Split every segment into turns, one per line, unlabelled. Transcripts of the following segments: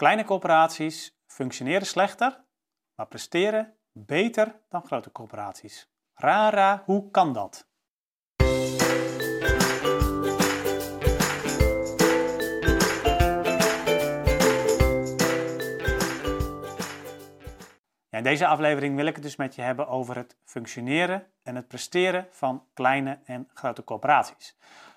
Kleine corporaties functioneren slechter, maar presteren beter dan grote corporaties. Rara, hoe kan dat? in deze aflevering wil ik het dus met je hebben over het functioneren en het presteren van kleine en grote corporaties.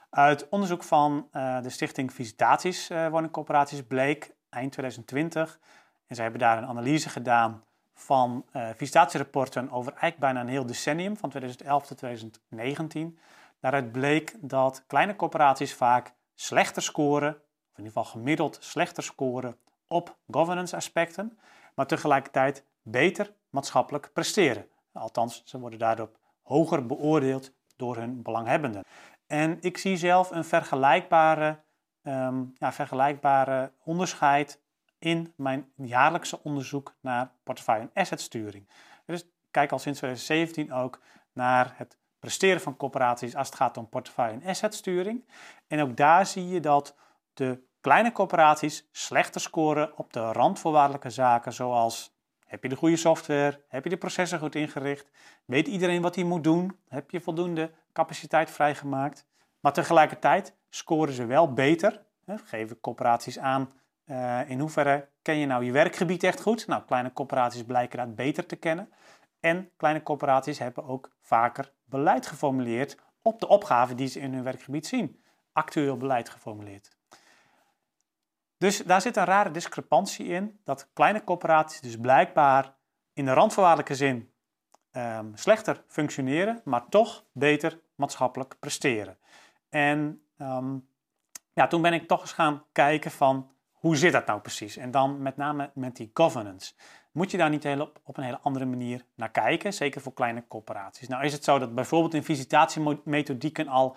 Uit onderzoek van uh, de stichting Visitaties uh, Woningcorporaties bleek eind 2020, en ze hebben daar een analyse gedaan van uh, visitatierapporten over eigenlijk bijna een heel decennium, van 2011 tot 2019. Daaruit bleek dat kleine corporaties vaak slechter scoren, of in ieder geval gemiddeld slechter scoren op governance aspecten, maar tegelijkertijd beter maatschappelijk presteren. Althans, ze worden daardoor hoger beoordeeld door hun belanghebbenden. En ik zie zelf een vergelijkbare, um, ja, vergelijkbare onderscheid in mijn jaarlijkse onderzoek naar portefeuille- en assetsturing. Dus ik kijk al sinds 2017 ook naar het presteren van corporaties als het gaat om portefeuille- en assetsturing. En ook daar zie je dat de kleine corporaties slechter scoren op de randvoorwaardelijke zaken zoals heb je de goede software? Heb je de processen goed ingericht? Weet iedereen wat hij moet doen? Heb je voldoende capaciteit vrijgemaakt? Maar tegelijkertijd scoren ze wel beter. Hè, geven corporaties aan uh, in hoeverre ken je nou je werkgebied echt goed? Nou, kleine corporaties blijken dat beter te kennen. En kleine corporaties hebben ook vaker beleid geformuleerd op de opgaven die ze in hun werkgebied zien. Actueel beleid geformuleerd. Dus daar zit een rare discrepantie in dat kleine corporaties dus blijkbaar in de randvoorwaardelijke zin um, slechter functioneren, maar toch beter maatschappelijk presteren. En um, ja, toen ben ik toch eens gaan kijken van hoe zit dat nou precies? En dan met name met die governance. Moet je daar niet op, op een hele andere manier naar kijken, zeker voor kleine corporaties? Nou is het zo dat bijvoorbeeld in visitatiemethodieken al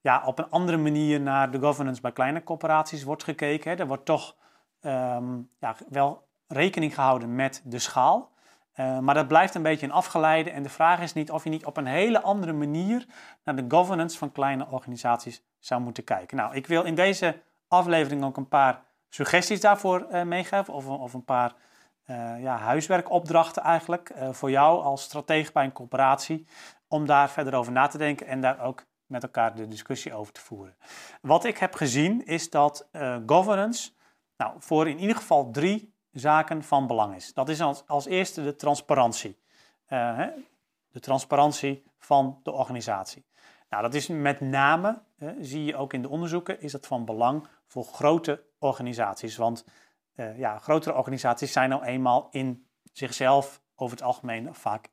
ja, op een andere manier naar de governance bij kleine corporaties wordt gekeken. Hè. Er wordt toch ehm, ja, wel rekening gehouden met de schaal. Uh, maar dat blijft een beetje een afgeleide. En de vraag is niet of je niet op een hele andere manier naar de governance van kleine organisaties zou moeten kijken. Nou, ik wil in deze aflevering ook een paar suggesties daarvoor uh, meegeven. Of, of een paar uh, ja, huiswerkopdrachten eigenlijk voor jou als stratege bij een corporatie. Om daar verder over na te denken en daar ook met elkaar de discussie over te voeren. Wat ik heb gezien is dat governance nou, voor in ieder geval drie zaken van belang is. Dat is als, als eerste de transparantie. Uh, hè, de transparantie van de organisatie. Nou, dat is met name, zie je ook in de onderzoeken, is dat van belang voor grote organisaties. Want uh, ja, grotere organisaties zijn nou eenmaal in zichzelf over het algemeen vaak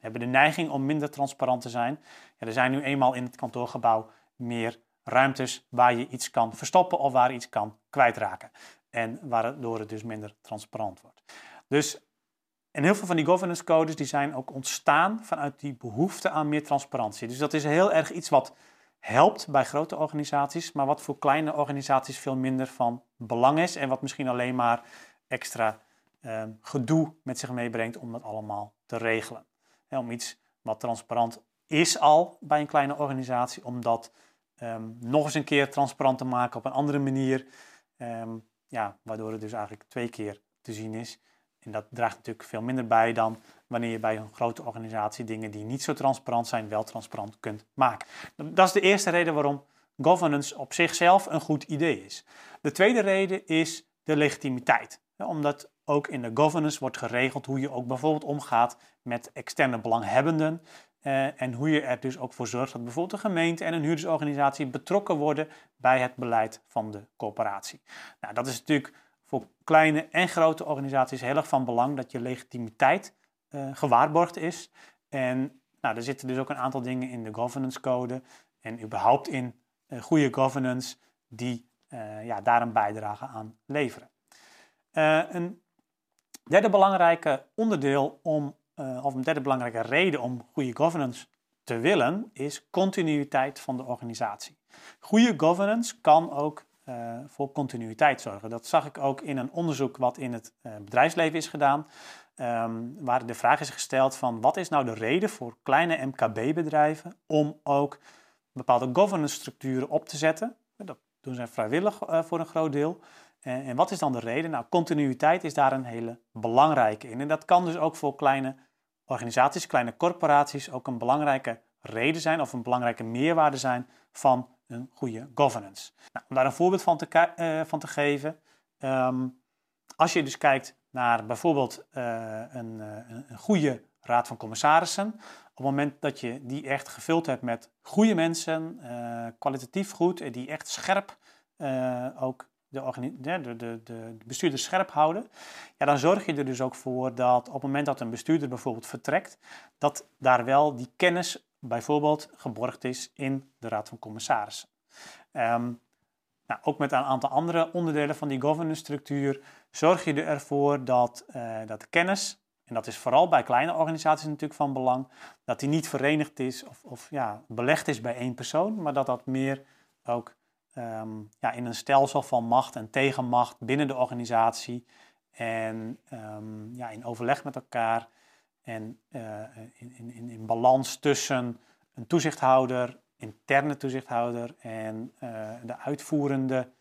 hebben de neiging om minder transparant te zijn. Ja, er zijn nu eenmaal in het kantoorgebouw meer ruimtes waar je iets kan verstoppen of waar iets kan kwijtraken. En waardoor het dus minder transparant wordt. Dus en heel veel van die governance codes die zijn ook ontstaan vanuit die behoefte aan meer transparantie. Dus dat is heel erg iets wat helpt bij grote organisaties, maar wat voor kleine organisaties veel minder van belang is en wat misschien alleen maar extra eh, gedoe met zich meebrengt om dat allemaal te regelen om iets wat transparant is al bij een kleine organisatie, om dat ehm, nog eens een keer transparant te maken op een andere manier. Ehm, ja, waardoor het dus eigenlijk twee keer te zien is. En dat draagt natuurlijk veel minder bij dan wanneer je bij een grote organisatie dingen die niet zo transparant zijn, wel transparant kunt maken. Dat is de eerste reden waarom governance op zichzelf een goed idee is. De tweede reden is de legitimiteit. Omdat ook in de governance wordt geregeld hoe je ook bijvoorbeeld omgaat met externe belanghebbenden. Uh, en hoe je er dus ook voor zorgt dat bijvoorbeeld een gemeente en een huurdersorganisatie betrokken worden bij het beleid van de corporatie. Nou, dat is natuurlijk voor kleine en grote organisaties heel erg van belang dat je legitimiteit uh, gewaarborgd is. En nou, er zitten dus ook een aantal dingen in de governance code en überhaupt in uh, goede governance die ja, daar een bijdrage aan leveren. een derde belangrijke onderdeel om uh, of een derde belangrijke reden om goede governance te willen, is continuïteit van de organisatie. Goede governance kan ook uh, voor continuïteit zorgen. Dat zag ik ook in een onderzoek wat in het uh, bedrijfsleven is gedaan, um, waar de vraag is gesteld van wat is nou de reden voor kleine MKB-bedrijven om ook bepaalde governance structuren op te zetten. Dat doen zij vrijwillig voor een groot deel. En, en wat is dan de reden? Nou, continuïteit is daar een hele belangrijke in. En dat kan dus ook voor kleine organisaties, kleine corporaties ook een belangrijke reden zijn of een belangrijke meerwaarde zijn van een goede governance. Nou, om daar een voorbeeld van te, uh, van te geven. Ehm, als je dus kijkt naar bijvoorbeeld uh, een, een, goede raad van commissarissen. Op het moment dat je die echt gevuld hebt met goede mensen, kwalitatief goed, die echt scherp ook de, de, de, de, bestuurders scherp houden, ja, dan zorg je er dus ook voor dat op het moment dat een bestuurder bijvoorbeeld vertrekt, dat daar wel die kennis bijvoorbeeld geborgd is in de Raad van Commissarissen. Um, nou, ook met een aantal andere onderdelen van die governance structuur zorg je ervoor dat, uh, dat de kennis, en dat is vooral bij kleine organisaties natuurlijk van belang, dat die niet verenigd is of, of ja, belegd is bij één persoon, maar dat dat meer ook um, ja, in een stelsel van macht en tegenmacht binnen de organisatie en um, ja, in overleg met elkaar en uh, in, in, in balans tussen een toezichthouder, interne toezichthouder en uh, de uitvoerende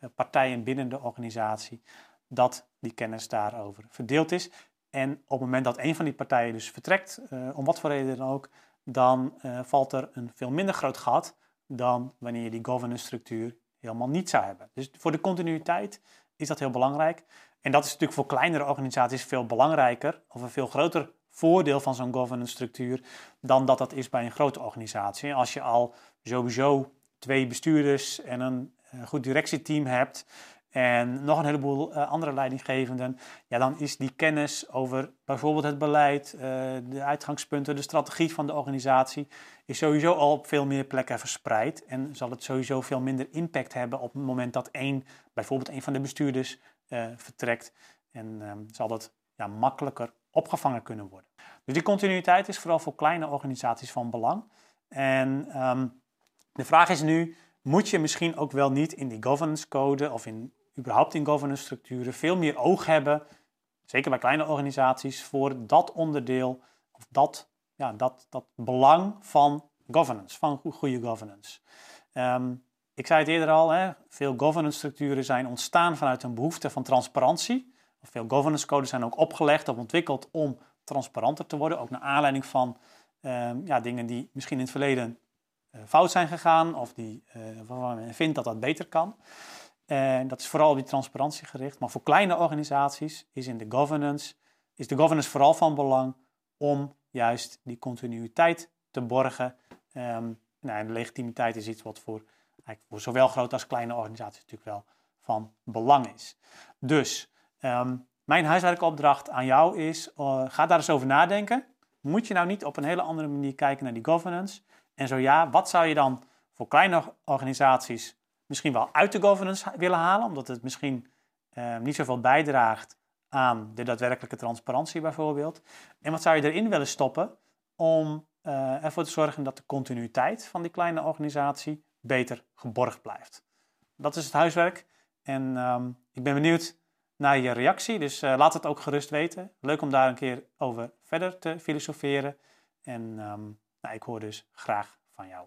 uh, partijen binnen de organisatie, dat die kennis daarover verdeeld is. En op het moment dat een van die partijen dus vertrekt, om wat voor reden dan ook, dan valt er een veel minder groot gat dan wanneer je die governance structuur helemaal niet zou hebben. Dus voor de continuïteit is dat heel belangrijk. En dat is natuurlijk voor kleinere organisaties veel belangrijker of een veel groter voordeel van zo'n governance structuur dan dat dat is bij een grote organisatie. Als je al sowieso twee bestuurders en een eh, goed directieteam hebt en nog een heleboel uh, andere leidinggevenden, ja, dan is die kennis over bijvoorbeeld het beleid, uh, de uitgangspunten, de strategie van de organisatie, is sowieso al op veel meer plekken verspreid en zal het sowieso veel minder impact hebben op het moment dat één, bijvoorbeeld een van de bestuurders uh, vertrekt en um, zal dat ja, makkelijker opgevangen kunnen worden. Dus die continuïteit is vooral voor kleine organisaties van belang. En um, de vraag is nu, moet je misschien ook wel niet in die governance code of in überhaupt in governance structuren veel meer oog hebben, zeker bij kleine organisaties, voor dat onderdeel of dat, ja, dat, dat belang van governance, van goede governance. Um, ik zei het eerder al, hè, veel governance structuren zijn ontstaan vanuit een behoefte van transparantie. Veel governance codes zijn ook opgelegd of ontwikkeld om transparanter te worden, ook naar aanleiding van um, ja, dingen die misschien in het verleden uh, fout zijn gegaan of die, uh, waarvan men vindt dat dat beter kan. En dat is vooral op die transparantie gericht. Maar voor kleine organisaties is in de governance, is de governance vooral van belang om juist die continuïteit te borgen. Um, nou, de legitimiteit is iets wat voor, voor zowel grote als kleine organisaties natuurlijk wel van belang is. Dus um, mijn huiswerkopdracht aan jou is, uh, ga daar eens over nadenken. Moet je nou niet op een hele andere manier kijken naar die governance? En zo ja, wat zou je dan voor kleine organisaties misschien wel uit de governance willen halen, omdat het misschien uh, niet zoveel bijdraagt aan de daadwerkelijke transparantie bijvoorbeeld. En wat zou je erin willen stoppen om uh, ervoor te zorgen dat de continuïteit van die kleine organisatie beter geborgd blijft. Dat is het huiswerk en um, ik ben benieuwd naar je reactie, dus uh, laat het ook gerust weten. Leuk om daar een keer over verder te filosoferen en um, nou, ik hoor dus graag van jou.